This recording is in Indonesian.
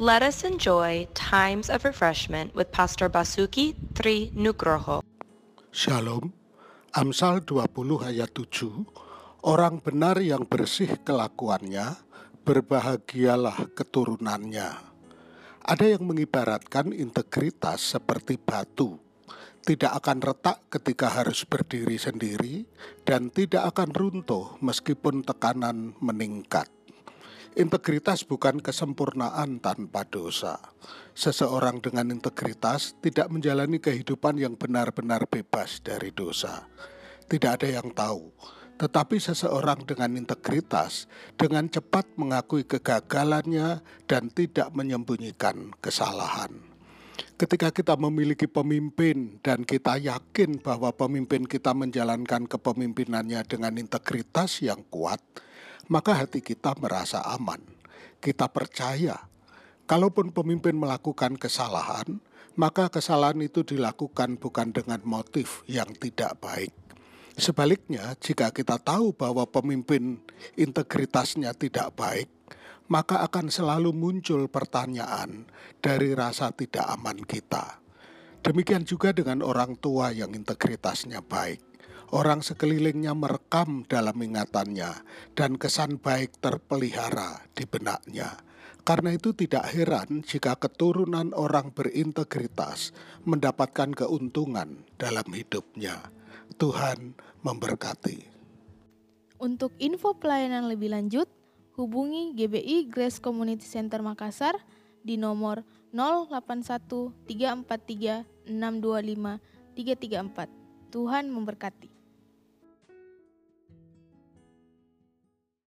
Let us enjoy times of refreshment with Pastor Basuki Tri Nugroho. Shalom. Amsal 20 ayat 7. Orang benar yang bersih kelakuannya, berbahagialah keturunannya. Ada yang mengibaratkan integritas seperti batu. Tidak akan retak ketika harus berdiri sendiri dan tidak akan runtuh meskipun tekanan meningkat. Integritas bukan kesempurnaan tanpa dosa. Seseorang dengan integritas tidak menjalani kehidupan yang benar-benar bebas dari dosa. Tidak ada yang tahu, tetapi seseorang dengan integritas dengan cepat mengakui kegagalannya dan tidak menyembunyikan kesalahan. Ketika kita memiliki pemimpin dan kita yakin bahwa pemimpin kita menjalankan kepemimpinannya dengan integritas yang kuat, maka hati kita merasa aman. Kita percaya, kalaupun pemimpin melakukan kesalahan, maka kesalahan itu dilakukan bukan dengan motif yang tidak baik. Sebaliknya, jika kita tahu bahwa pemimpin integritasnya tidak baik, maka akan selalu muncul pertanyaan dari rasa tidak aman kita. Demikian juga dengan orang tua yang integritasnya baik orang sekelilingnya merekam dalam ingatannya dan kesan baik terpelihara di benaknya. Karena itu tidak heran jika keturunan orang berintegritas mendapatkan keuntungan dalam hidupnya. Tuhan memberkati. Untuk info pelayanan lebih lanjut, hubungi GBI Grace Community Center Makassar di nomor 081 343 625 334. Tuhan memberkati.